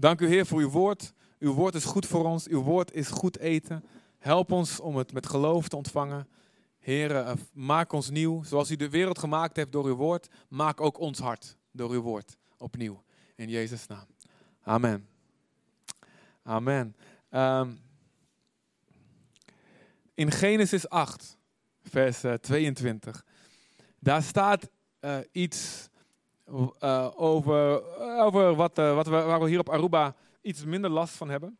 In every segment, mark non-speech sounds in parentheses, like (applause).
Dank u Heer voor uw woord. Uw woord is goed voor ons. Uw woord is goed eten. Help ons om het met geloof te ontvangen. Heer, eh, maak ons nieuw. Zoals u de wereld gemaakt heeft door uw woord, maak ook ons hart door uw woord opnieuw. In Jezus' naam. Amen. Amen. Ehm, in Genesis 8, vers eh, 22, daar staat eh, iets eh, over, over wat, eh, wat we, waar we hier op Aruba iets minder last van hebben.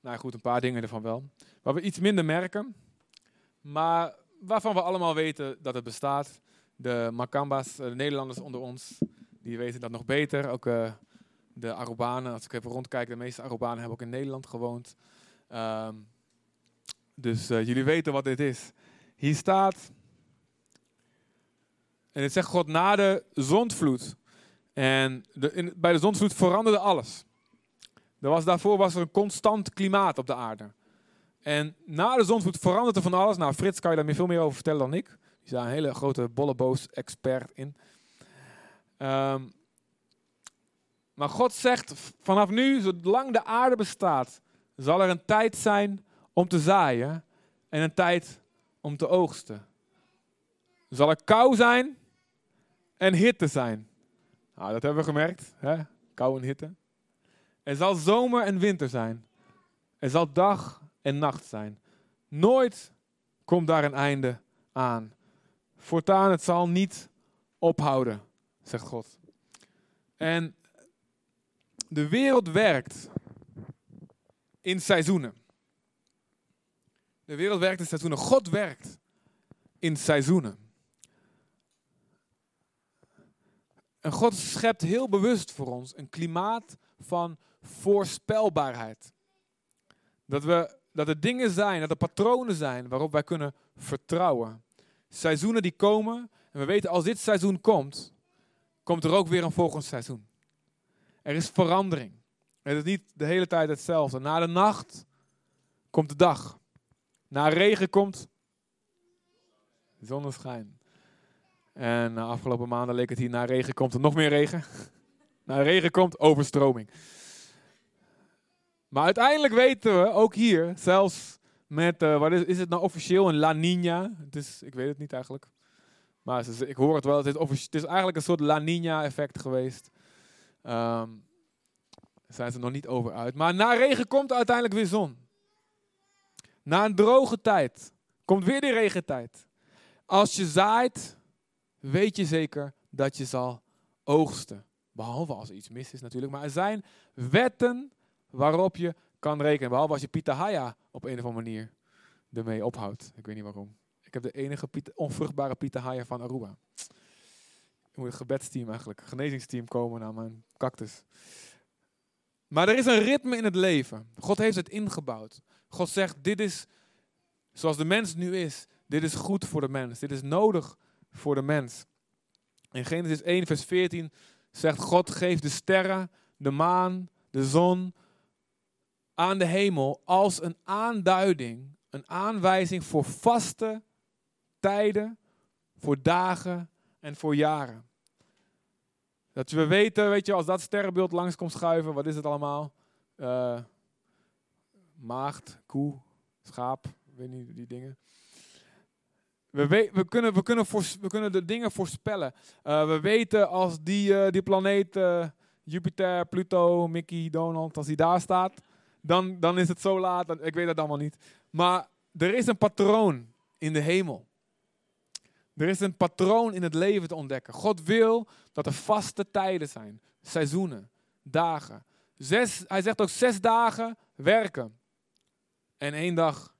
Nou goed, een paar dingen ervan wel. Waar we iets minder merken, maar waarvan we allemaal weten dat het bestaat. De Makamba's, eh, de Nederlanders onder ons, die weten dat nog beter. Ook eh, de Arubanen, als ik even rondkijk, de meeste Arubanen hebben ook in Nederland gewoond. Ehm, dus eh, jullie weten wat dit is. Hier staat, en het zegt God na de zondvloed. En de, in, bij de zondvloed veranderde alles. Er was, daarvoor was er een constant klimaat op de aarde. En na de zondvloed veranderde van alles. Nou, Frits kan je daar meer- veel meer over vertellen dan ik. Die is daar een hele grote bolleboos-expert in. Ehm, maar God zegt, vanaf nu, zolang de aarde bestaat, zal er een tijd zijn om te zaaien en een tijd om te oogsten. Zal er kou zijn en hitte zijn. Nou, dat hebben we gemerkt, hè? kou en hitte. Er zal zomer en winter zijn. Er zal dag en nacht zijn. Nooit komt daar een einde aan. Voortaan, het zal niet ophouden, zegt God. En de wereld werkt in seizoenen. De wereld werkt in seizoenen. God werkt in seizoenen. En God schept heel bewust voor ons een klimaat van voorspelbaarheid. Dat, we, dat er dingen zijn, dat er patronen zijn waarop wij kunnen vertrouwen. Seizoenen die komen en we weten als dit seizoen komt, komt er ook weer een volgend seizoen. Er is verandering. Het is niet de hele tijd hetzelfde. Na de nacht komt de dag. Na regen komt zonneschijn. En de afgelopen maanden leek het hier na regen komt er nog meer regen. (laughs) na regen komt overstroming. Maar uiteindelijk weten we, ook hier, zelfs met, eh, wat is, is het nou officieel, een La Nina? Het is, ik weet het niet eigenlijk. Maar ik hoor het wel, het is, het is eigenlijk een soort La Nina effect geweest. Daar zijn ze nog niet over uit. Maar na regen komt uiteindelijk weer zon. Na een droge tijd komt weer die regentijd. Als je zaait, weet je zeker dat je zal oogsten. Behalve als er iets mis is natuurlijk. Maar er zijn wetten waarop je kan rekenen. Behalve als je pitahaya op een of andere manier ermee ophoudt. Ik weet niet waarom. Ik heb de enige onvruchtbare pitahaya van Aruba. Ik moet een gebedsteam eigenlijk, een genezingsteam komen naar mijn cactus. Maar er is een ritme in het leven. God heeft het ingebouwd. God zegt, dit is zoals de mens nu is. Dit is goed voor de mens. Dit is nodig voor de mens. In Genesis 1, vers 14 zegt God, geef de sterren, de maan, de zon aan de hemel als een aanduiding, een aanwijzing voor vaste tijden, voor dagen en voor jaren. Dat we weten, weet je, als dat sterrenbeeld langs komt schuiven, wat is het allemaal? Eh, maagd, koe, schaap, weet niet, die dingen. We, we, kunnen, we, kunnen we kunnen de dingen voorspellen. Eh, we weten als die, eh, die planeet eh, Jupiter, Pluto, Mickey, Donald, als die daar staat, dan, dan is het zo laat. ik weet dat allemaal niet. Maar er is een patroon in de hemel. Er is een patroon in het leven te ontdekken. God wil dat er vaste tijden zijn, seizoenen, dagen. Zes, hij zegt ook zes dagen werken en één dag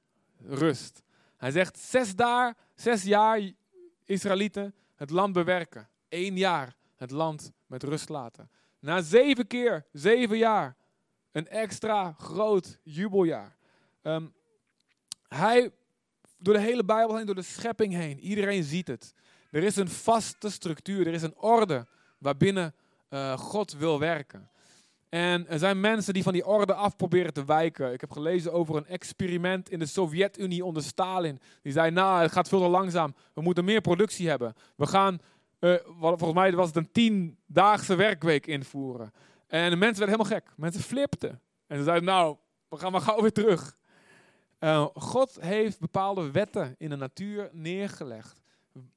rust. Hij zegt zes, daar, zes jaar Israëlieten het land bewerken. Eén jaar het land met rust laten. Na zeven keer, zeven jaar, een extra groot jubeljaar. Ehm, hij, door de hele Bijbel heen, door de schepping heen, iedereen ziet het. Er is een vaste structuur, er is een orde waarbinnen eh, God wil werken. En er zijn mensen die van die orde af proberen te wijken. Ik heb gelezen over een experiment in de Sovjet-Unie onder Stalin. Die zei, nou, het gaat veel te langzaam. We moeten meer productie hebben. We gaan, eh, volgens mij was het een tiendaagse werkweek invoeren. En de mensen werden helemaal gek. Mensen flipten. En ze zeiden, nou, we gaan maar gauw weer terug. Uh, God heeft bepaalde wetten in de natuur neergelegd.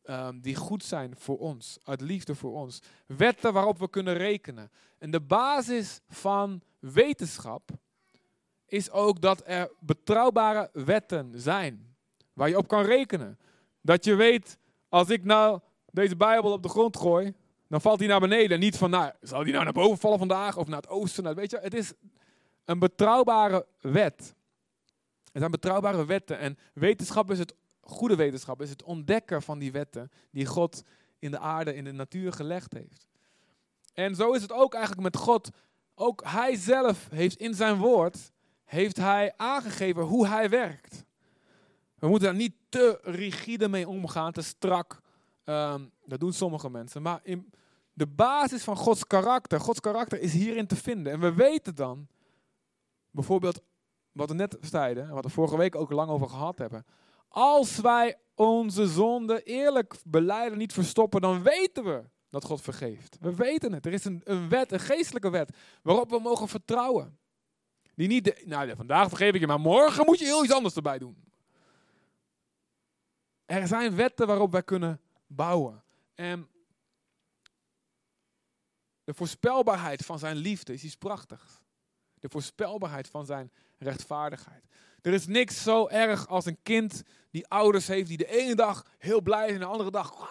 Um, die goed zijn voor ons, uit liefde voor ons. Wetten waarop we kunnen rekenen. En de basis van wetenschap is ook dat er betrouwbare wetten zijn. Waar je op kan rekenen. Dat je weet, als ik nou deze Bijbel op de grond gooi, dan valt hij naar beneden. Niet van, nou, zal die nou naar boven vallen vandaag of naar het oosten? Nou, weet je, het is een betrouwbare wet. Het zijn betrouwbare wetten. En wetenschap is het, goede wetenschap is het ontdekken van die wetten die God in de aarde, in de natuur gelegd heeft. En zo is het ook eigenlijk met God. Ook Hij zelf heeft in zijn woord, heeft Hij aangegeven hoe Hij werkt. We moeten daar niet te rigide mee omgaan, te strak. Ehm, dat doen sommige mensen. Maar in de basis van Gods karakter, Gods karakter is hierin te vinden. En we weten dan, bijvoorbeeld wat we net zeiden, en wat we vorige week ook lang over gehad hebben. Als wij onze zonde eerlijk beleiden, niet verstoppen, dan weten we dat God vergeeft. We weten het. Er is een, wet, een geestelijke wet, waarop we mogen vertrouwen. Die niet, nou vandaag vergeef ik je, maar morgen moet je heel iets anders erbij doen. Er zijn wetten waarop wij kunnen bouwen. En de voorspelbaarheid van zijn liefde is iets prachtigs. De voorspelbaarheid van zijn rechtvaardigheid. Er is niks zo erg als een kind die ouders heeft die de ene dag heel blij is en de andere dag.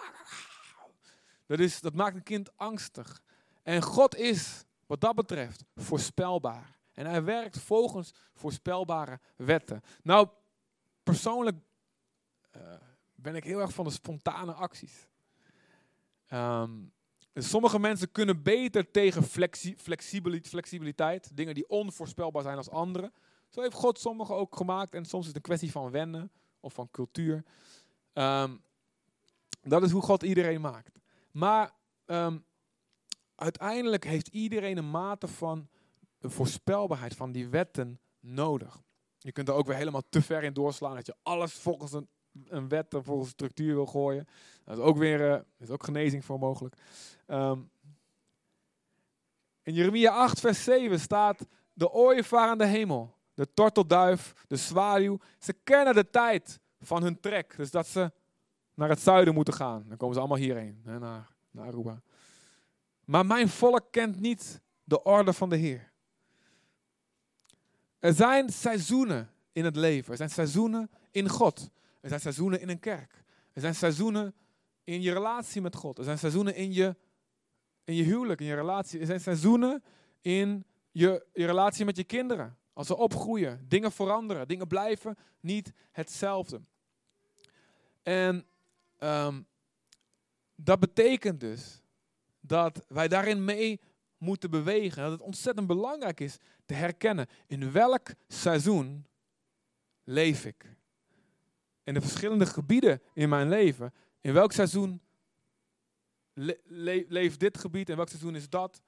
Dat, is, dat maakt een kind angstig. En God is, wat dat betreft, voorspelbaar. En hij werkt volgens voorspelbare wetten. Nou, persoonlijk uh, ben ik heel erg van de spontane acties. Um, sommige mensen kunnen beter tegen flexi flexibiliteit, dingen die onvoorspelbaar zijn als anderen. Zo heeft God sommigen ook gemaakt en soms is het een kwestie van wennen of van cultuur. Um, dat is hoe God iedereen maakt. Maar um, uiteindelijk heeft iedereen een mate van voorspelbaarheid van die wetten nodig. Je kunt er ook weer helemaal te ver in doorslaan dat je alles volgens een wet volgens een structuur wil gooien. Dat is ook weer uh, is ook genezing voor mogelijk. Um, in Jeremia 8, vers 7 staat: De ooievaar aan de hemel, de tortelduif, de zwaluw. Ze kennen de tijd van hun trek. Dus dat ze naar het zuiden moeten gaan. Dan komen ze allemaal hierheen, naar, naar Aruba. Maar mijn volk kent niet de orde van de Heer. Er zijn seizoenen in het leven. Er zijn seizoenen in God. Er zijn seizoenen in een kerk. Er zijn seizoenen in je relatie met God. Er zijn seizoenen in je, in je huwelijk, in je relatie. Er zijn seizoenen in je, je relatie met je kinderen. Als ze opgroeien, dingen veranderen, dingen blijven niet hetzelfde. En um, dat betekent dus dat wij daarin mee moeten bewegen. Dat het ontzettend belangrijk is te herkennen in welk seizoen leef ik in de verschillende gebieden in mijn leven. In welk seizoen leeft dit gebied en welk seizoen is dat?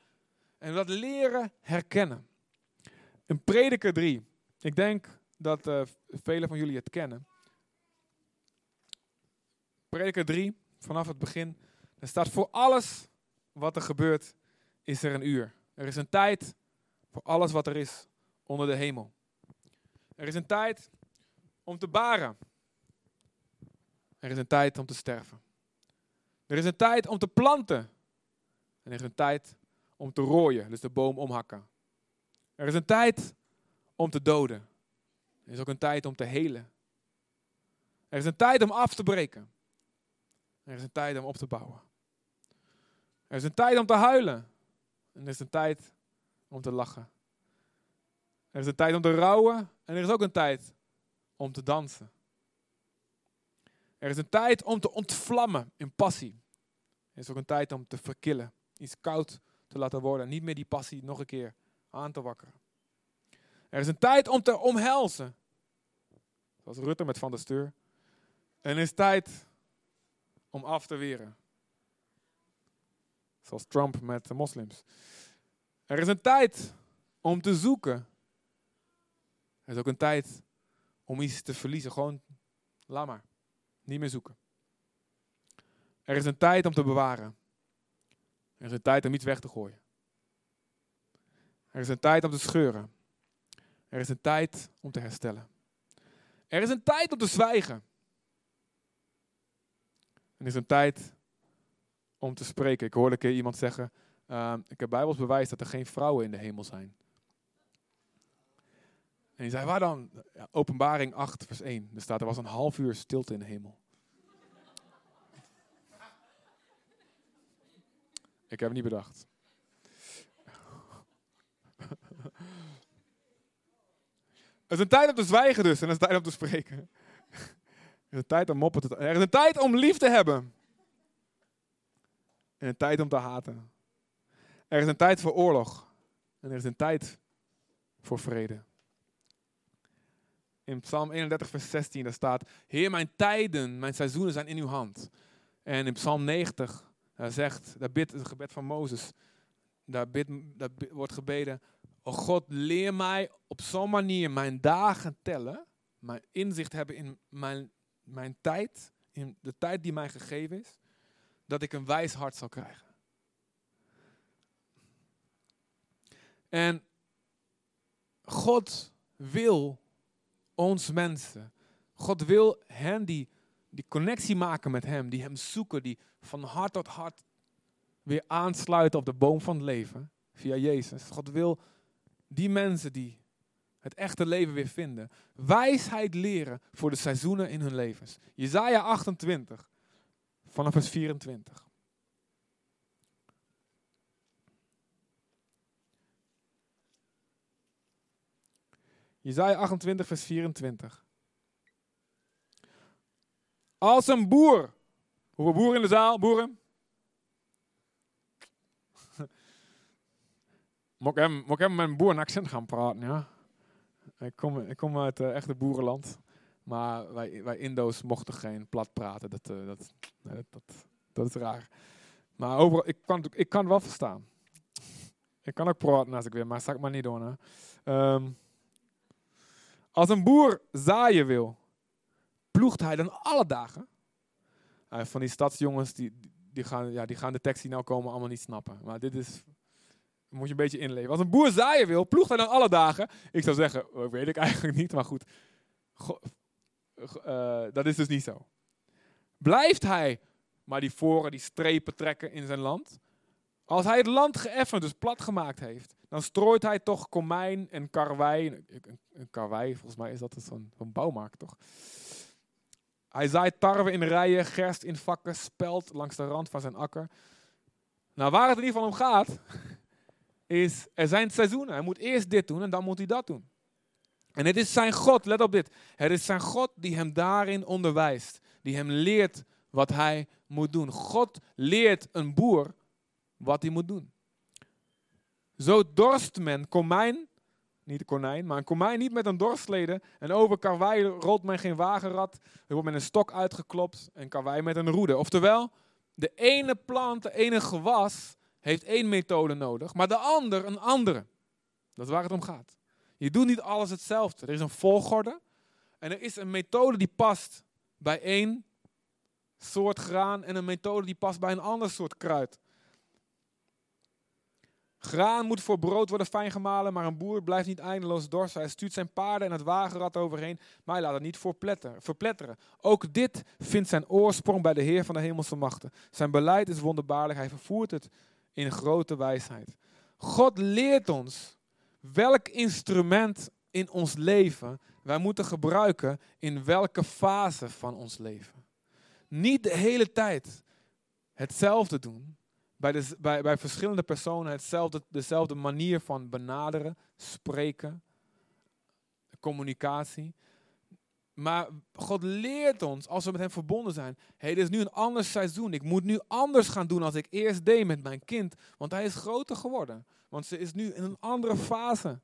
En dat leren herkennen. In Prediker 3. Ik denk dat uh, velen van jullie het kennen. Prediker 3, vanaf het begin. Er staat voor alles wat er gebeurt, is er een uur. Er is een tijd voor alles wat er is onder de hemel. Er is een tijd om te baren. Er is een tijd om te sterven. Er is een tijd om te planten. En er is een tijd om te rooien, dus de boom omhakken. Er is een tijd om te doden. Er is ook een tijd om te helen. Er is een tijd om af te breken. Er is een tijd om op te bouwen. Er is een tijd om te huilen. En er is een tijd om te lachen. Er is een tijd om te rouwen. En er is ook een tijd om te dansen. Er is een tijd om te ontvlammen in passie. Er is ook een tijd om te verkillen. Iets koud te laten worden. Niet meer die passie nog een keer aan te wakkeren. Er is een tijd om te omhelzen. Zoals Rutte met Van der Steur. En er is tijd om af te weren. Zoals Trump met de moslims. Er is een tijd om te zoeken. Er is ook een tijd om iets te verliezen. Gewoon, laat maar. Niet meer zoeken. Er is een tijd om te bewaren. Er is een tijd om iets weg te gooien. Er is een tijd om te scheuren. Er is een tijd om te herstellen. Er is een tijd om te zwijgen. Er is een tijd om te spreken. Ik hoorde een keer iemand zeggen, uh, ik heb bijbels bewijs dat er geen vrouwen in de hemel zijn. En die zei, waar dan? Openbaring 8 vers 1. Er staat, er was een half uur stilte in de hemel. ik heb het niet bedacht. Het is een tijd om te zwijgen dus en het is een tijd om te spreken. Er is een tijd om moppen te... Er is een tijd om lief te hebben. En een tijd om te haten. Er is een tijd voor oorlog. En er is een tijd voor vrede. In Psalm 31, vers 16, daar staat: Heer, mijn tijden, mijn seizoenen zijn in uw hand. En in Psalm 90, daar zegt, daar bidt het gebed van Mozes. Daar, daar wordt gebeden: O God, leer mij op zo'n manier mijn dagen tellen, mijn inzicht hebben in mijn, mijn tijd, in de tijd die mij gegeven is, dat ik een wijs hart zal krijgen. En God wil ons mensen, God wil hen die die connectie maken met Hem, die Hem zoeken, die van hart tot hart weer aansluiten op de boom van het leven via Jezus. God wil die mensen die het echte leven weer vinden, wijsheid leren voor de seizoenen in hun levens. Jezaja 28, vanaf vers 24. Jezaja 28, vers 24. Als een boer. Hoeveel boeren in de zaal? Boeren? Moet ik even, moet ik met een boer accent gaan praten, ja? Ik kom, ik kom uit uh, echte boerenland. Maar wij, wij Indo's mochten geen plat praten. Dat, uh, dat, dat, dat, is raar. Maar overal, ik, kan, ik kan wel verstaan. Ik kan ook praten als ik wil, maar zeg maar niet doen. Um, als een boer zaaien wil, ploegt hij dan alle dagen? Uh, van die stadsjongens, die, die, gaan, ja, die gaan de tekst die nou komen allemaal niet snappen. Maar dit is moet je een beetje inleven. Als een boer zaaien wil, ploegt hij dan alle dagen? Ik zou zeggen, oh, weet ik eigenlijk niet, maar goed. uh, dat is dus niet zo. Blijft hij maar die voren, die strepen trekken in zijn land? Als hij het land geëffend, dus plat gemaakt heeft, dan strooit hij toch komijn en karwei. Een, karwei, volgens mij is dat zo'n bouwmarkt, toch? Hij zaait tarwe in rijen, gerst in vakken, spelt langs de rand van zijn akker. Nou, waar het in ieder geval om gaat, is, er zijn seizoenen. Hij moet eerst dit doen en dan moet hij dat doen. En het is zijn God, let op dit. Het is zijn God die hem daarin onderwijst. Die hem leert wat hij moet doen. God leert een boer wat hij moet doen. Zo dorst men komijn, niet konijn, maar een komijn niet met een dorstleden. En over karwei rolt men geen wagenrad. Er wordt met een stok uitgeklopt en karwei met een roede. Oftewel, de ene plant, de ene gewas heeft één methode nodig, maar de ander een andere. Dat is waar het om gaat. Je doet niet alles hetzelfde. Er is een volgorde en er is een methode die past bij één soort graan en een methode die past bij een ander soort kruid. Graan moet voor brood worden fijn gemalen, maar een boer blijft niet eindeloos dorst. Hij stuurt zijn paarden en het wagenrad overheen, maar hij laat het niet verpletteren. Ook dit vindt zijn oorsprong bij de Heer van de hemelse machten. Zijn beleid is wonderbaarlijk, hij vervoert het in grote wijsheid. God leert ons welk instrument in ons leven wij moeten gebruiken in welke fase van ons leven. Niet de hele tijd hetzelfde doen, bij, de, bij, bij verschillende personen hetzelfde, dezelfde manier van benaderen, spreken, communicatie. Maar God leert ons, als we met Hem verbonden zijn, hey, dit is nu een ander seizoen. Ik moet nu anders gaan doen als ik eerst deed met mijn kind. Want hij is groter geworden. Want ze is nu in een andere fase.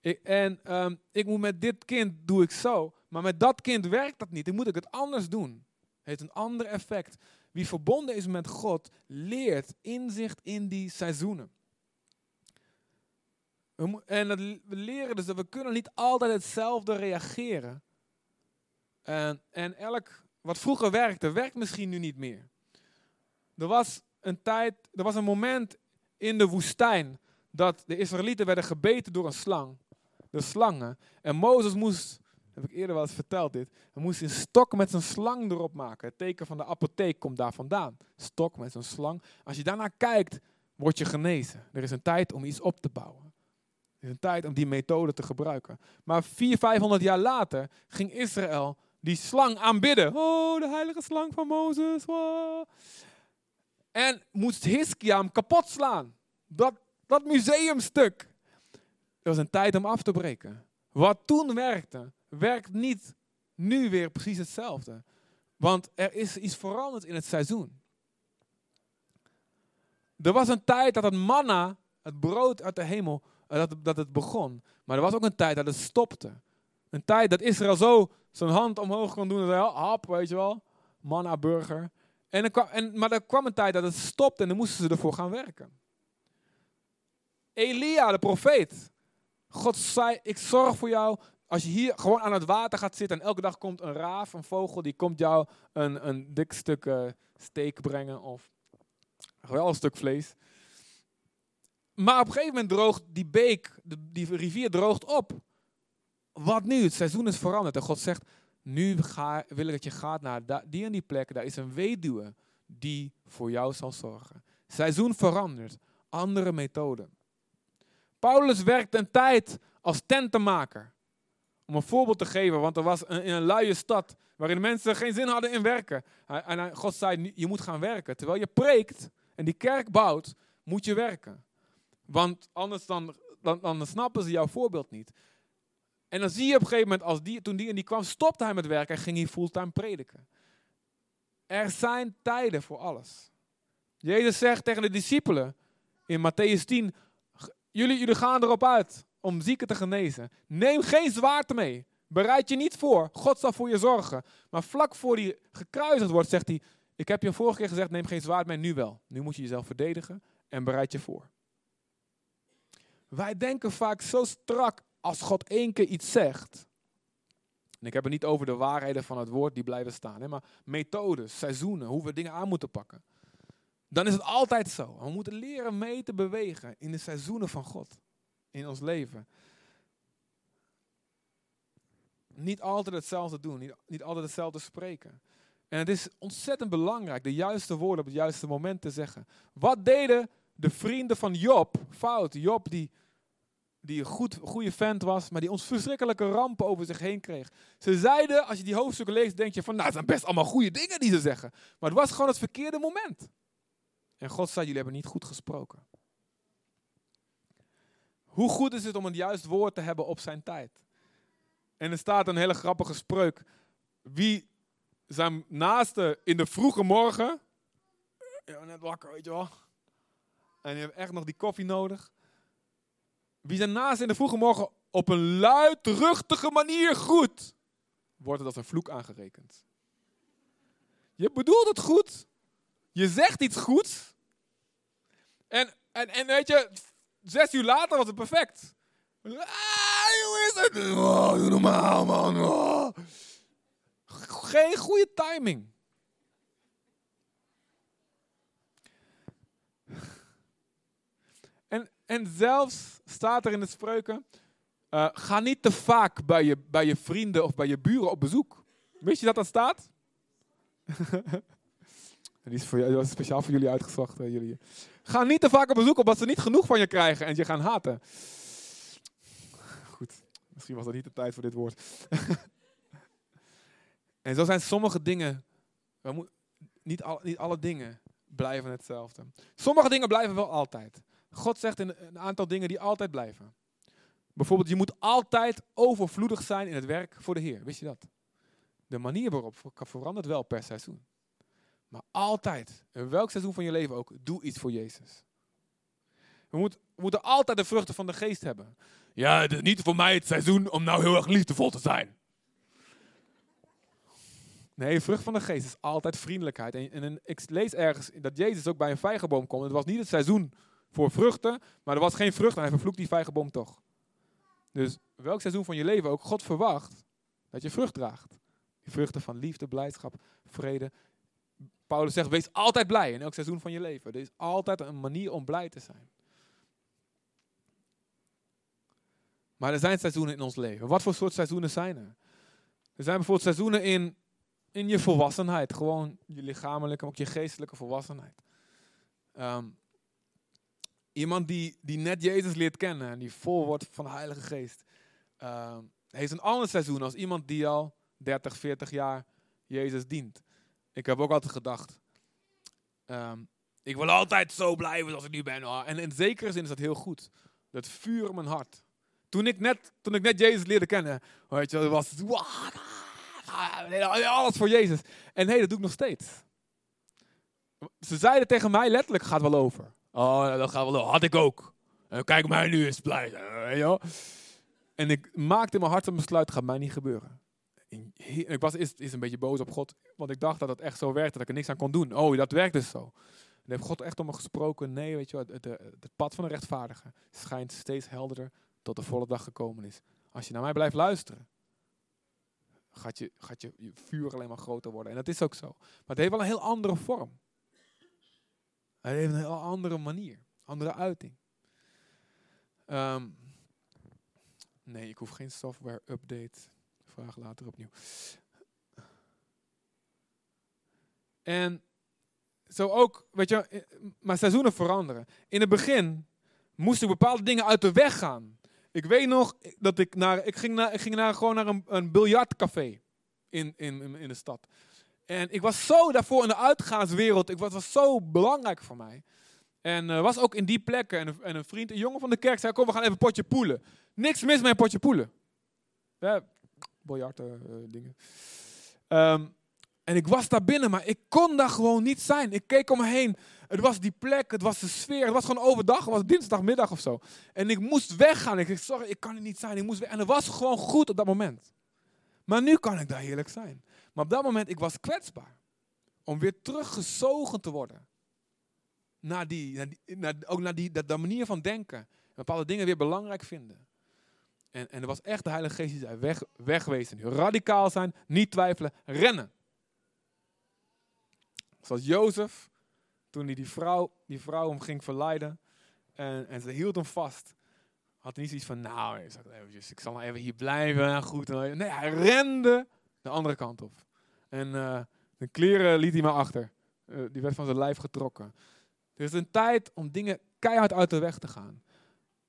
Ik, en um, ik moet met dit kind, doe ik zo. Maar met dat kind werkt dat niet. Dan moet ik het anders doen. Het heeft een ander effect. Wie verbonden is met God, leert inzicht in die seizoenen. En we leren dus dat we kunnen niet altijd hetzelfde reageren en, elk wat vroeger werkte, werkt misschien nu niet meer. Er was een tijd, er was een moment in de woestijn dat de Israëlieten werden gebeten door een slang. De slangen. En Mozes moest, heb ik eerder wel eens verteld dit, hij moest een stok met zijn slang erop maken. Het teken van de apotheek komt daar vandaan. Stok met zijn slang. Als je daarnaar kijkt, word je genezen. Er is een tijd om iets op te bouwen. Er is een tijd om die methode te gebruiken. Maar 400, 500 jaar later ging Israël die slang aanbidden. Oh, de heilige slang van Mozes. En moest Hiskia hem kapot slaan. Dat, dat museumstuk. Er was een tijd om af te breken. Wat toen werkte, werkt niet nu weer precies hetzelfde. Want er is iets veranderd in het seizoen. Er was een tijd dat het manna, het brood uit de hemel, eh, dat, dat het begon. Maar er was ook een tijd dat het stopte. Een tijd dat Israël zo zijn hand omhoog kon doen en zei, hap, weet je wel, manna burger. En kwam, en, maar er kwam een tijd dat het stopte en dan moesten ze ervoor gaan werken. Elia, de profeet. God zei, ik zorg voor jou. Als je hier gewoon aan het water gaat zitten en elke dag komt een raaf, een vogel, die komt jou een, een dik stuk uh, steak brengen of wel een stuk vlees. Maar op een gegeven moment droogt die beek, die rivier droogt op. Wat nu? Het seizoen is veranderd en God zegt, nu ga, wil ik dat je gaat naar die en die plek. Daar is een weduwe die voor jou zal zorgen. Seizoen verandert. Andere methoden. Paulus werkte een tijd als tentenmaker. Om een voorbeeld te geven, want er was een, in een luie stad waarin mensen geen zin hadden in werken. En God zei, je moet gaan werken. Terwijl je preekt en die kerk bouwt, moet je werken. Want anders dan, dan, dan snappen ze jouw voorbeeld niet. En dan zie je op een gegeven moment, als die, toen die en die kwam, stopte hij met werken en ging hij fulltime prediken. Er zijn tijden voor alles. Jezus zegt tegen de discipelen in Matthäus 10, jullie, jullie gaan erop uit om zieken te genezen. Neem geen zwaard mee. Bereid je niet voor. God zal voor je zorgen. Maar vlak voor hij gekruisigd wordt, zegt hij, ik heb je vorige keer gezegd, neem geen zwaard mee, nu wel. Nu moet je jezelf verdedigen en bereid je voor. Wij denken vaak zo strak als God één keer iets zegt, en ik heb het niet over de waarheden van het woord die blijven staan, hè, maar methodes, seizoenen, hoe we dingen aan moeten pakken. Dan is het altijd zo. We moeten leren mee te bewegen in de seizoenen van God in ons leven. Niet altijd hetzelfde doen, niet, niet altijd hetzelfde spreken. En het is ontzettend belangrijk de juiste woorden op het juiste moment te zeggen. Wat deden de vrienden van Job fout? Job die die een goed, goede vent was, maar die ons verschrikkelijke rampen over zich heen kreeg. Ze zeiden, als je die hoofdstukken leest, denk je van, nou, het zijn best allemaal goede dingen die ze zeggen. Maar het was gewoon het verkeerde moment. En God zei, jullie hebben niet goed gesproken. Hoe goed is het om een juist woord te hebben op zijn tijd? En er staat een hele grappige spreuk. Wie zijn naaste in de vroege morgen, ja, net wakker, weet je wel. En je hebt echt nog die koffie nodig. Wie zijn naast in de vroege morgen op een luidruchtige manier groet, wordt het als een vloek aangerekend. Je bedoelt het goed. Je zegt iets goeds. En, en, en weet je, zes uur later was het perfect. Ah, hoe is het? Oh, normaal, man. Oh. Geen goede timing. En zelfs staat er in de spreuken, uh, ga niet te vaak bij je, bij je vrienden of bij je buren op bezoek. Weet je dat dat staat? (laughs) Die is, voor, dat is speciaal voor jullie uitgezocht. Uh, jullie. Ga niet te vaak op bezoek, omdat ze niet genoeg van je krijgen en je gaan haten. Goed, misschien was dat niet de tijd voor dit woord. (laughs) en zo zijn sommige dingen, we moet, niet, al, niet alle dingen blijven hetzelfde. Sommige dingen blijven wel altijd. God zegt in een aantal dingen die altijd blijven. Bijvoorbeeld, je moet altijd overvloedig zijn in het werk voor de Heer. Wist je dat? De manier waarop verandert wel per seizoen. Maar altijd, in welk seizoen van je leven ook, doe iets voor Jezus. We, moet, we moeten altijd de vruchten van de geest hebben. Ja, het is niet voor mij het seizoen om nou heel erg liefdevol te zijn. Nee, vrucht van de geest is altijd vriendelijkheid. En, en, ik lees ergens dat Jezus ook bij een vijgenboom komt. Het was niet het seizoen voor vruchten, maar er was geen vrucht en hij vervloekt die vijgenboom toch. Dus welk seizoen van je leven ook, God verwacht dat je vrucht draagt. Die vruchten van liefde, blijdschap, vrede. Paulus zegt, wees altijd blij in elk seizoen van je leven. Er is altijd een manier om blij te zijn. Maar er zijn seizoenen in ons leven. Wat voor soort seizoenen zijn er? Er zijn bijvoorbeeld seizoenen in, in je volwassenheid. Gewoon je lichamelijke, ook je geestelijke volwassenheid. Ehm, iemand die, die net Jezus leert kennen en die vol wordt van de Heilige Geest. Um, heeft een ander seizoen als iemand die al 30, 40 jaar Jezus dient. Ik heb ook altijd gedacht, ehm, ik wil altijd zo blijven zoals ik nu ben. En in zekere zin is dat heel goed. Dat vuur in mijn hart. Toen ik net, toen ik net Jezus leerde kennen, weet je, was alles voor Jezus. En nee, dat doe ik nog steeds. Ze zeiden tegen mij letterlijk, gaat wel over. Oh, dat gaat wel. Had ik ook. En kijk mij nu eens blij zijn. En ik maakte in mijn hart een besluit, gaat mij niet gebeuren. En ik was eerst, een beetje boos op God, want ik dacht dat het echt zo werkte, dat ik er niks aan kon doen. Oh, dat werkt dus zo. En heeft God echt om me gesproken. Nee, weet je het, het, pad van de rechtvaardige schijnt steeds helderder tot de volle dag gekomen is. Als je naar mij blijft luisteren, gaat je, gaat je, je vuur alleen maar groter worden. En dat is ook zo. Maar het heeft wel een heel andere vorm. Het heeft een heel andere manier, andere uiting. Ehm, nee, ik hoef geen software update. Vraag later opnieuw. En zo ook, weet je, eh, maar seizoenen veranderen. In het begin moesten bepaalde dingen uit de weg gaan. Ik weet nog dat ik naar, ik ging naar, ik ging naar gewoon naar een, een biljartcafé in, in, in de stad. En ik was zo daarvoor in de uitgaanswereld, ik was, was zo belangrijk voor mij. En uh, was ook in die plekken. En en een, vriend, een jongen van de kerk, zei: Kom, we gaan even potje poelen. Niks mis met een potje poelen. Ja, biljarten, uh, dingen. Um, en ik was daar binnen, maar ik kon daar gewoon niet zijn. Ik keek om me heen. Het was die plek, het was de sfeer. Het was gewoon overdag, het was dinsdagmiddag of zo. En ik moest weggaan. Ik zei, sorry, ik kan er niet zijn. Ik moest weg. En het was gewoon goed op dat moment. Maar nu kan ik daar heerlijk zijn. Maar op dat moment, ik was kwetsbaar. Om weer teruggezogen te worden. Naar die, naar naar, ook naar die, dat, manier van denken. Bepaalde dingen weer belangrijk vinden. En, en er was echt de Heilige Geest die zei, weg, wegwezen. Radicaal zijn, niet twijfelen, rennen. Zoals Jozef, toen hij die vrouw, die vrouw hem ging verleiden en, en ze hield hem vast. Had hij niet zoiets van, nou, ik, zal even hier blijven. Goed. Nee, hij rende de andere kant op. En uh, de kleren liet hij maar achter. Uh, die werd van zijn lijf getrokken. Er is een tijd om dingen keihard uit de weg te gaan.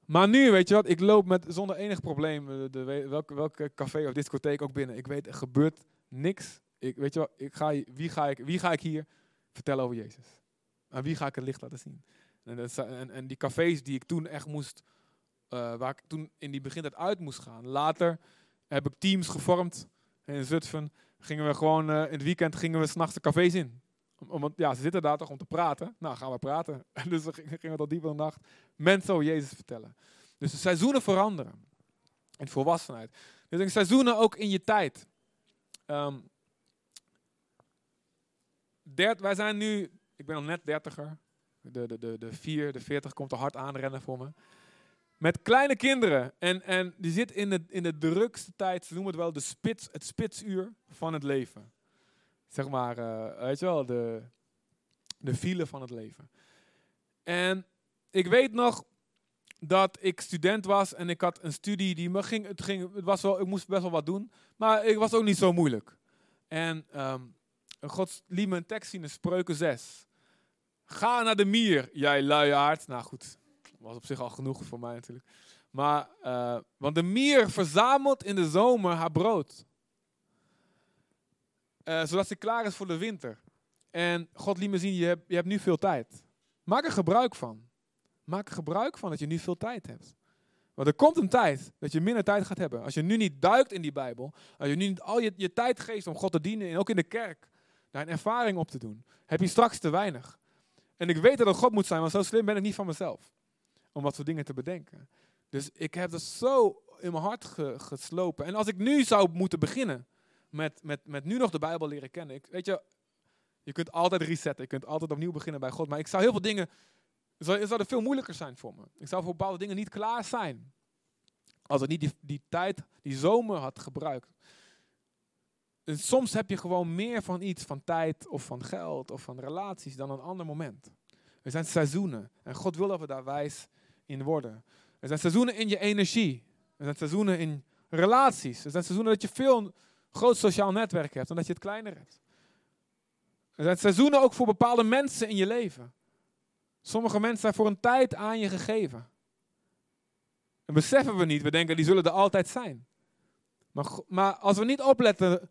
Maar nu, weet je wat, ik loop met zonder enig probleem de, de, welke, welke café of discotheek ook binnen. Ik weet, er gebeurt niks. Ik, weet je wat, ik ga, wie, ga ik, wie ga ik hier vertellen over Jezus? Aan wie ga ik het licht laten zien? En, en, en die cafés die ik toen echt moest, waar ik toen in die begintijd uit moest gaan. Later heb ik teams gevormd in Zutphen. Gingen we gewoon, uh, in het weekend gingen we s'nachts de cafés in. Want ja, ze zitten daar toch om te praten. Nou, gaan we praten. (laughs) dus we gingen tot diep in de nacht mensen over Jezus vertellen. Dus de seizoenen veranderen. In volwassenheid. Dus een seizoenen ook in je tijd. Um, dert, wij zijn nu, ik ben al net dertiger. De, de, de, de vier, de veertig komt er hard aanrennen voor me. Met kleine kinderen. En, en die zit in de, in de drukste tijd, ze noemen het wel de spits, het spitsuur van het leven. Zeg maar, uh, weet je wel, de, de file van het leven. En ik weet nog dat ik student was en ik had een studie die me ging, het ging, het was wel, ik moest best wel wat doen, maar ik was ook niet zo moeilijk. En um, God liet me een tekst zien in Spreuken 6. Ga naar de mier, jij luiaard. Nou goed, was op zich al genoeg voor mij natuurlijk. Maar, uh, want de mier verzamelt in de zomer haar brood. Uh, zodat ze klaar is voor de winter. En God liet me zien, je hebt, je hebt nu veel tijd. Maak er gebruik van. Maak er gebruik van dat je nu veel tijd hebt. Want er komt een tijd dat je minder tijd gaat hebben. Als je nu niet duikt in die Bijbel, als je nu niet al je, je tijd geeft om God te dienen, en ook in de kerk, daar een ervaring op te doen, heb je straks te weinig. En ik weet dat het God moet zijn, want zo slim ben ik niet van mezelf. Om wat voor dingen te bedenken. Dus ik heb dat zo in mijn hart geslopen. En als ik nu zou moeten beginnen met, met, met nu nog de Bijbel leren kennen. Ik, weet je, je kunt altijd resetten, je kunt altijd opnieuw beginnen bij God. Maar ik zou heel veel dingen, het zou, veel moeilijker zijn voor me. Ik zou voor bepaalde dingen niet klaar zijn. Als ik niet die, die tijd, die zomer had gebruikt. En soms heb je gewoon meer van iets, van tijd of van geld of van relaties dan een ander moment. Er zijn seizoenen en God wil dat we daar wijs in worden. Er zijn seizoenen in je energie. Er zijn seizoenen in relaties. Er zijn seizoenen dat je veel groot sociaal netwerk hebt en dat je het kleiner hebt. Er zijn seizoenen ook voor bepaalde mensen in je leven. Sommige mensen zijn voor een tijd aan je gegeven. En beseffen we niet, we denken die zullen er altijd zijn. Maar, maar als we niet opletten,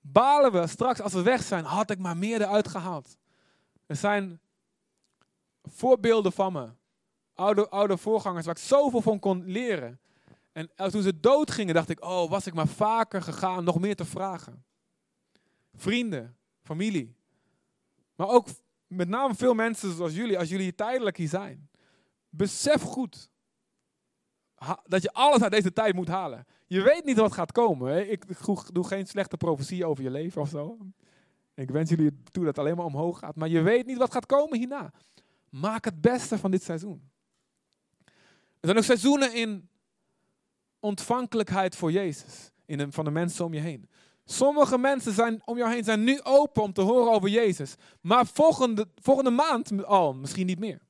balen we straks als we weg zijn, had ik maar meer eruit gehaald. Er zijn voorbeelden van me, oude, oude voorgangers waar ik zoveel van kon leren. En toen ze dood gingen, dacht ik, oh, was ik maar vaker gegaan nog meer te vragen. Vrienden, familie. Maar ook met name veel mensen zoals jullie, als jullie tijdelijk hier zijn. Besef goed dat je alles uit deze tijd moet halen. Je weet niet wat gaat komen. Ik doe geen slechte profetie over je leven of zo. Ik wens jullie toe dat het alleen maar omhoog gaat. Maar je weet niet wat gaat komen hierna. Maak het beste van dit seizoen. Er zijn ook seizoenen in ontvankelijkheid voor Jezus. In de, van de mensen om je heen. Sommige mensen zijn, om jou heen zijn nu open om te horen over Jezus. Maar volgende, volgende maand al, misschien niet meer.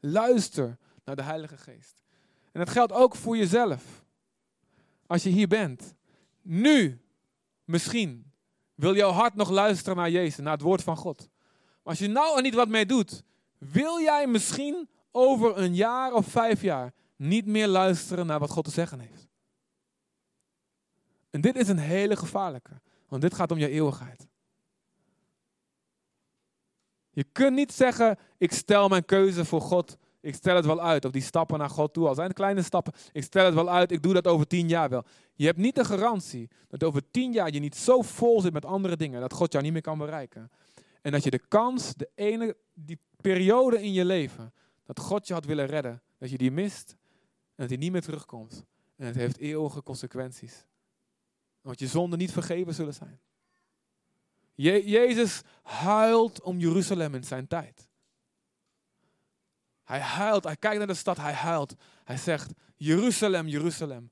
Luister naar de Heilige Geest. En dat geldt ook voor jezelf. Als je hier bent. Nu, misschien, wil jouw hart nog luisteren naar Jezus, naar het woord van God. Maar als je nou er niet wat mee doet, wil jij misschien over een jaar of vijf jaar niet meer luisteren naar wat God te zeggen heeft. En dit is een hele gevaarlijke, want dit gaat om je eeuwigheid. Je kunt niet zeggen, ik stel mijn keuze voor God, ik stel het wel uit. Of die stappen naar God toe, al zijn het kleine stappen, ik stel het wel uit, ik doe dat over tien jaar wel. Je hebt niet de garantie dat over tien jaar je niet zo vol zit met andere dingen, dat God jou niet meer kan bereiken. En dat je de kans, de ene, die periode in je leven, dat God je had willen redden, dat je die mist en dat die niet meer terugkomt. En het heeft eeuwige consequenties. Want je zonden niet vergeven zullen zijn. Jezus huilt om Jeruzalem in zijn tijd. Hij huilt, hij kijkt naar de stad, hij huilt. Hij zegt, Jeruzalem, Jeruzalem,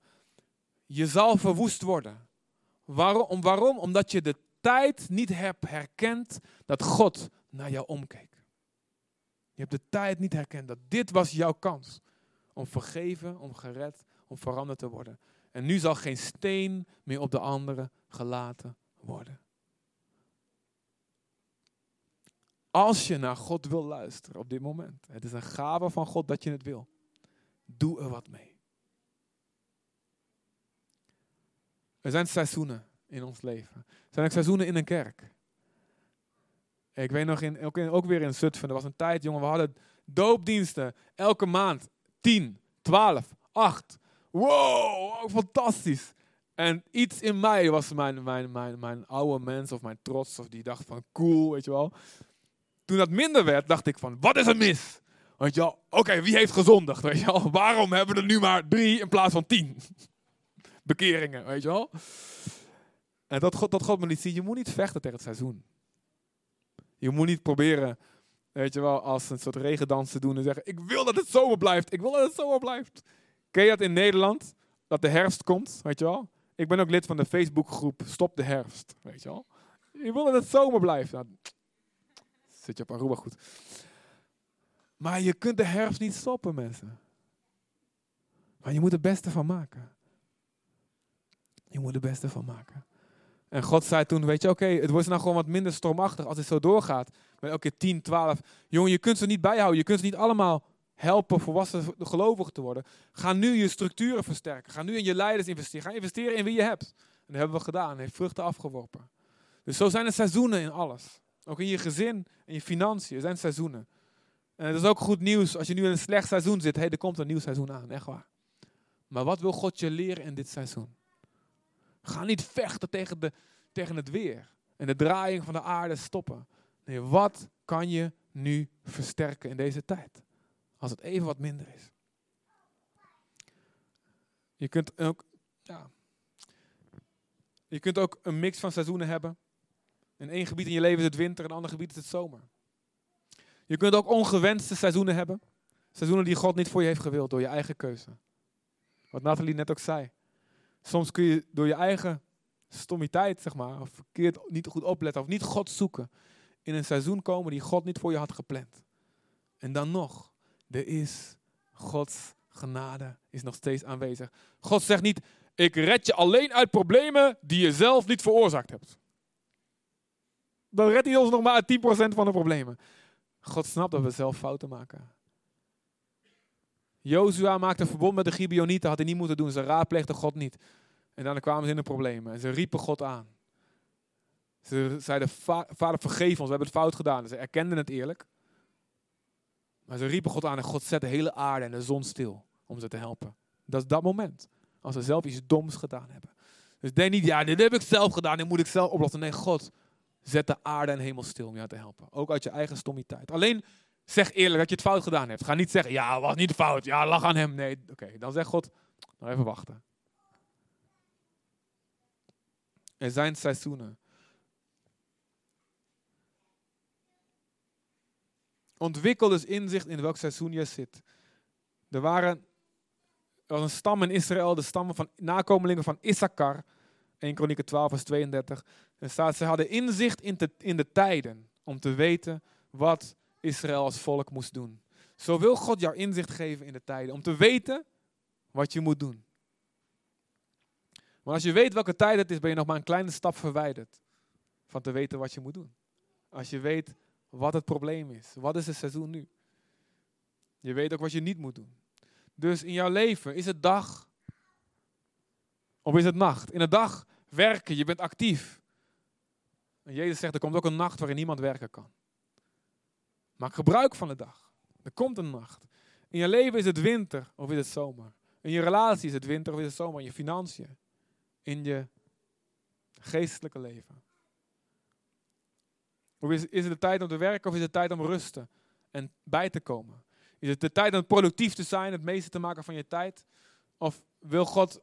je zal verwoest worden. Waarom? Waarom? Omdat je de tijd niet hebt herkend dat God naar jou omkeek. Je hebt de tijd niet herkend dat dit was jouw kans om vergeven, om gered, om veranderd te worden. En nu zal geen steen meer op de andere gelaten worden. Als je naar God wil luisteren op dit moment. Het is een gave van God dat je het wil. Doe er wat mee. Er zijn seizoenen in ons leven. Er zijn ook seizoenen in een kerk. Ik weet nog, in, ook, in, ook weer in Zutphen, er was een tijd, jongen, we hadden doopdiensten. Elke maand, 10, 12, 8. Wow, fantastisch. En iets in mij was mijn, mijn, mijn, mijn oude mens of mijn trots, of die dacht van cool, weet je wel. Toen dat minder werd, dacht ik van, wat is er mis? Weet je wel, oké, wie heeft gezondigd? Weet je wel, (laughs) waarom hebben we er nu maar drie in plaats van tien? (laughs) Bekeringen, weet je wel. En dat God, dat God me niet ziet, je moet niet vechten tegen het seizoen. Je moet niet proberen, weet je wel, als een soort regendans te doen en zeggen, ik wil dat het zomer blijft, ik wil dat het zomer blijft. Ken je dat in Nederland? Dat de herfst komt, weet je wel? Ik ben ook lid van de Facebookgroep Stop de Herfst, weet je wel? Je wil dat het zomer blijft. Nou, zit je op Aruba goed. Maar je kunt de herfst niet stoppen, mensen. Maar je moet het beste van maken. Je moet er beste van maken. En God zei toen, weet je, oké, het wordt nou gewoon wat minder stormachtig als het zo doorgaat. Met elke keer 10, 12. Jongen, je kunt ze niet bijhouden. Je kunt ze niet allemaal helpen volwassen gelovigen te worden. Ga nu je structuren versterken. Ga nu in je leiders investeren. Ga investeren in wie je hebt. En dat hebben we gedaan. Heeft vruchten afgeworpen. Dus zo zijn er seizoenen in alles. Ook in je gezin en je financiën. Zijn seizoenen. En het is ook goed nieuws als je nu in een slecht seizoen zit. Hé, hey, er komt een nieuw seizoen aan. Echt waar. Maar wat wil God je leren in dit seizoen? Ga niet vechten tegen, de, tegen het weer. En de draaiing van de aarde stoppen. Nee, wat kan je nu versterken in deze tijd? Als het even wat minder is. Je kunt ook, ja, je kunt ook een mix van seizoenen hebben. In één gebied in je leven is het winter, in een ander gebied is het zomer. Je kunt ook ongewenste seizoenen hebben. Seizoenen die God niet voor je heeft gewild door je eigen keuze. Wat Nathalie net ook zei. Soms kun je door je eigen stommiteit, zeg maar, of verkeerd niet goed opletten of niet God zoeken, in een seizoen komen die God niet voor je had gepland. En dan nog, er is Gods genade is nog steeds aanwezig. God zegt niet, ik red je alleen uit problemen die je zelf niet veroorzaakt hebt. Dan redt hij ons nog maar uit 10% van de problemen. God snapt dat we zelf fouten maken. Jozua maakte een verbond met de Gibeonieten, had hij niet moeten doen. Ze raadpleegden God niet. En dan kwamen ze in de problemen. En ze riepen God aan. Ze zeiden, vader vergeef ons, we hebben het fout gedaan. Ze erkenden het eerlijk. Maar ze riepen God aan en God zette de hele aarde en de zon stil om ze te helpen. Dat is dat moment. Als ze zelf iets doms gedaan hebben. Dus denk niet, ja, dit heb ik zelf gedaan, dit moet ik zelf oplossen. Nee, God zet de aarde en hemel stil om jou te helpen. Ook uit je eigen stommiteit. Alleen zeg eerlijk dat je het fout gedaan hebt. Ga niet zeggen, ja, was niet fout. Ja, lach aan hem. Nee, oké. Dan zegt God, nog even wachten. Er zijn seizoenen. Ontwikkel dus inzicht in welk seizoen je zit. Er waren er was een stam in Israël, de stammen van nakomelingen van Issachar. 1 Kronieken 12 vers 32. En ze hadden inzicht in de, in de tijden om te weten wat Israël als volk moest doen. Zo wil God jou inzicht geven in de tijden, om te weten wat je moet doen. Maar als je weet welke tijd het is, ben je nog maar een kleine stap verwijderd van te weten wat je moet doen. Als je weet wat het probleem is, wat is het seizoen nu. Je weet ook wat je niet moet doen. Dus in jouw leven, is het dag of is het nacht? In de dag werken, je bent actief. En Jezus zegt, er komt ook een nacht waarin niemand werken kan. Maak gebruik van de dag. Er komt een nacht. In je leven is het winter of is het zomer. In je relatie is het winter of is het zomer. In je financiën. In je geestelijke leven. Of is, is het de tijd om te werken of is het tijd om rusten en bij te komen? Is het de tijd om productief te zijn, het meeste te maken van je tijd? Of wil God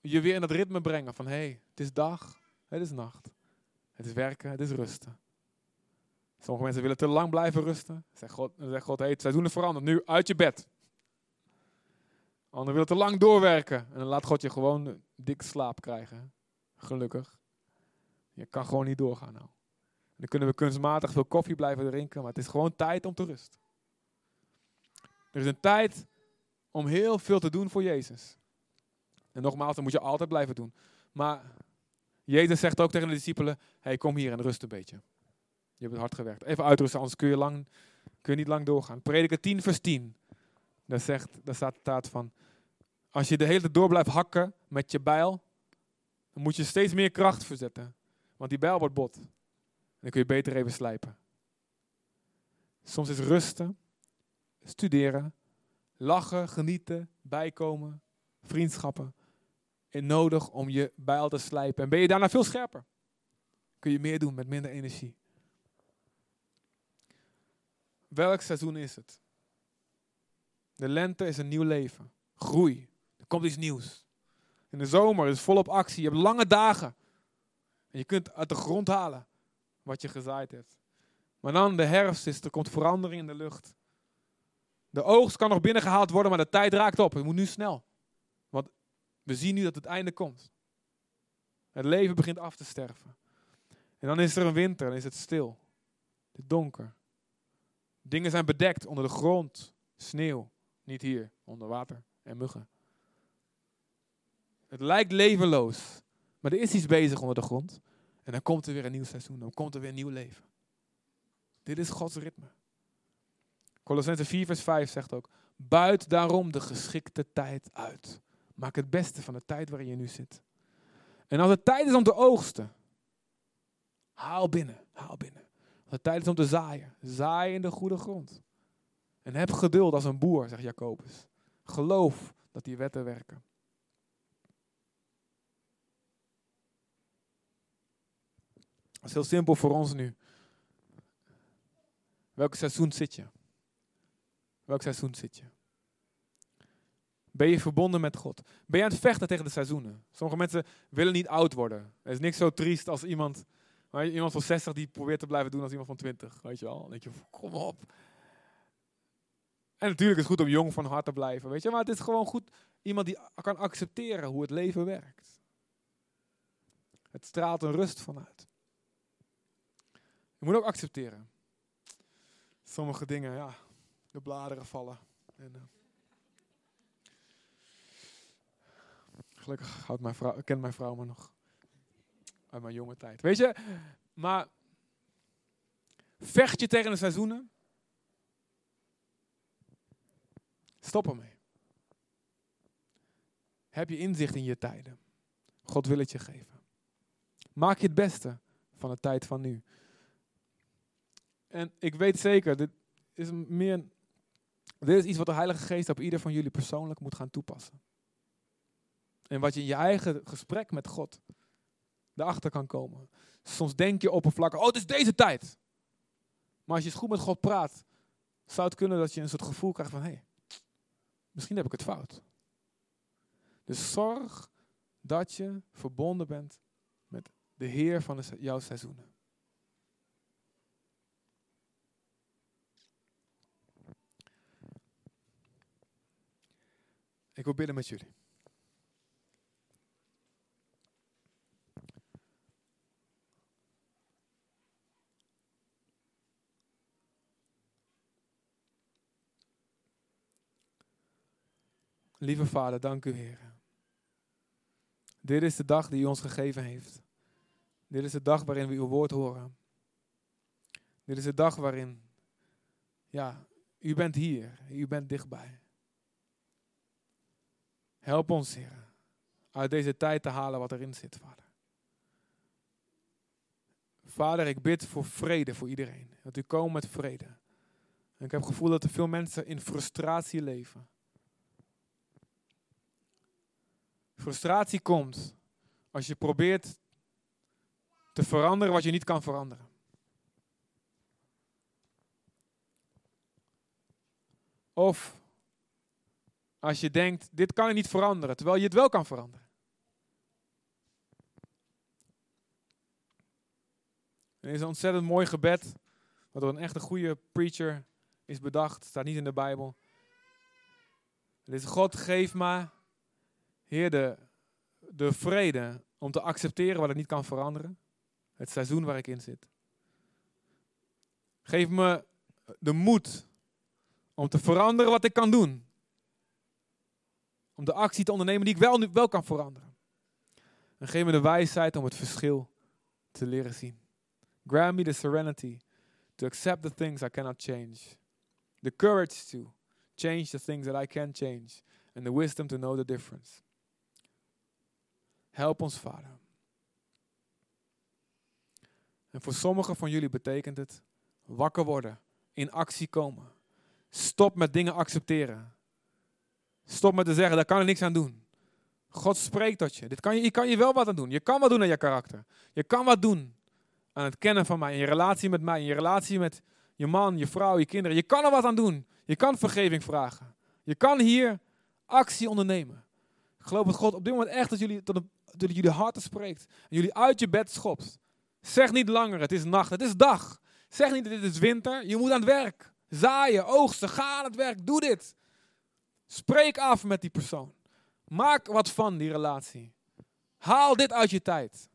je weer in dat ritme brengen van hé, hey, het is dag, het is nacht. Het is werken, het is rusten. Sommige mensen willen te lang blijven rusten. Zegt God, zegt God, hey, het seizoen is veranderd, nu uit je bed. Anderen willen te lang doorwerken. En dan laat God je gewoon dik slaap krijgen. Gelukkig. Je kan gewoon niet doorgaan nou. dan kunnen we kunstmatig veel koffie blijven drinken, maar het is gewoon tijd om te rusten. Er is een tijd om heel veel te doen voor Jezus. En nogmaals, dat moet je altijd blijven doen. Maar Jezus zegt ook tegen de discipelen, hey, kom hier en rust een beetje. Je hebt hard gewerkt. Even uitrusten, anders kun je, lang, kun je niet lang doorgaan. Prediker 10 vers 10. Daar, zegt, daar staat van, als je de hele tijd door blijft hakken met je bijl, dan moet je steeds meer kracht verzetten. Want die bijl wordt bot. dan kun je beter even slijpen. Soms is rusten studeren, lachen, genieten, bijkomen, vriendschappen. En nodig om je bijl te slijpen. En ben je daarna veel scherper. Kun je meer doen met minder energie. Welk seizoen is het? De lente is een nieuw leven. Groei. Er komt iets nieuws. In de zomer is volop actie. Je hebt lange dagen. En je kunt uit de grond halen wat je gezaaid hebt. Maar dan de herfst is, er komt verandering in de lucht. De oogst kan nog binnengehaald worden, maar de tijd raakt op. Het moet nu snel. Want we zien nu dat het einde komt. Het leven begint af te sterven. En dan is er een winter, dan is het stil. Het donker. Dingen zijn bedekt onder de grond. Sneeuw. Niet hier, onder water en muggen. Het lijkt levenloos. Maar er is iets bezig onder de grond. En dan komt er weer een nieuw seizoen. Dan komt er weer een nieuw leven. Dit is Gods ritme. Colossense 4 vers 5 zegt ook, buit daarom de geschikte tijd uit. Maak het beste van de tijd waarin je nu zit. En als het tijd is om te oogsten, haal binnen, haal binnen. Het tijd is om te zaaien, zaai in de goede grond. En heb geduld als een boer, zegt Jacobus. Geloof dat die wetten werken. Dat is heel simpel voor ons nu. Welk seizoen zit je? Welk seizoen zit je? Ben je verbonden met God? Ben je aan het vechten tegen de seizoenen? Sommige mensen willen niet oud worden. Er is niks zo triest als iemand, iemand van 60 die probeert te blijven doen als iemand van 20. Weet je wel? Dan denk je, kom op. En natuurlijk is het goed om jong van hart te blijven, weet je. Maar het is gewoon goed iemand die kan accepteren hoe het leven werkt. Het straalt een rust vanuit. Je moet ook accepteren. Sommige dingen, ja, de bladeren vallen. En, uh, Gelukkig houdt mijn vrouw, kent mijn vrouw me nog mijn jonge tijd. Weet je, maar vecht je tegen de seizoenen? Stop ermee. Heb je inzicht in je tijden? God wil het je geven. Maak je het beste van de tijd van nu. En ik weet zeker, dit is meer. Dit is iets wat de Heilige Geest op ieder van jullie persoonlijk moet gaan toepassen. En wat je in je eigen gesprek met God erachter kan komen. Soms denk je oppervlakkig, oh, het is deze tijd. Maar als je eens goed met God praat, zou het kunnen dat je een soort gevoel krijgt van, hé, hey, misschien heb ik het fout. Dus zorg dat je verbonden bent met de Heer van jouw seizoenen. Ik wil bidden met jullie. Lieve Vader, dank u Heer. Dit is de dag die u ons gegeven heeft. Dit is de dag waarin we uw woord horen. Dit is de dag waarin, ja, u bent hier, u bent dichtbij. Help ons, Heer, uit deze tijd te halen wat erin zit, Vader. Vader, ik bid voor vrede voor iedereen. Dat u komt met vrede. Ik heb het gevoel dat er veel mensen in frustratie leven. Frustratie komt als je probeert te veranderen wat je niet kan veranderen. Of als je denkt, dit kan ik niet veranderen, terwijl je het wel kan veranderen. Er is een ontzettend mooi gebed, wat door een echte goede preacher is bedacht, staat niet in de Bijbel. Het is God, geef me Heer, de, de vrede om te accepteren wat ik niet kan veranderen. Het seizoen waar ik in zit. Geef me de moed om te veranderen wat ik kan doen. Om de actie te ondernemen die ik wel, wel kan veranderen. En geef me de wijsheid om het verschil te leren zien. Grant me the serenity to accept the things I cannot change. The courage to change the things that I can change. And the wisdom to know the difference. Help ons, Vader. En voor sommigen van jullie betekent het wakker worden, in actie komen. Stop met dingen accepteren. Stop met te zeggen, daar kan ik niks aan doen. God spreekt tot je. Dit kan je. Je kan je wel wat aan doen. Je kan wat doen aan je karakter. Je kan wat doen aan het kennen van mij, in je relatie met mij, in je relatie met je man, je vrouw, je kinderen. Je kan er wat aan doen. Je kan vergeving vragen. Je kan hier actie ondernemen. Geloof dat God op dit moment echt dat jullie tot een dat jullie harten spreekt. En jullie uit je bed schopt. Zeg niet langer, het is nacht, het is dag. Zeg niet, dit is winter. Je moet aan het werk. Zaaien, oogsten, ga aan het werk. Doe dit. Spreek af met die persoon. Maak wat van die relatie. Haal dit uit je tijd.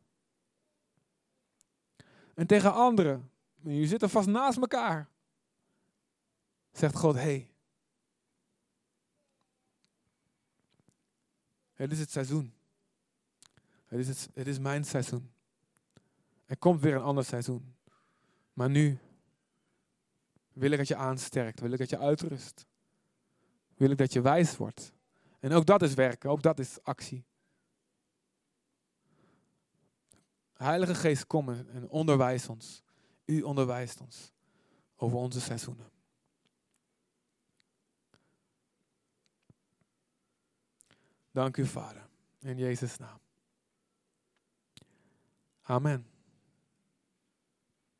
En tegen anderen, je zit er vast naast elkaar. Zegt God, hé. Hey, het is het seizoen. Het is, het, is mijn seizoen. Er komt weer een ander seizoen. Maar nu wil ik dat je aansterkt. Wil ik dat je uitrust. Wil ik dat je wijs wordt. En ook dat is werken. Ook dat is actie. Heilige Geest, kom en onderwijs ons. U onderwijst ons over onze seizoenen. Dank u, Vader. In Jezus' naam. Amen.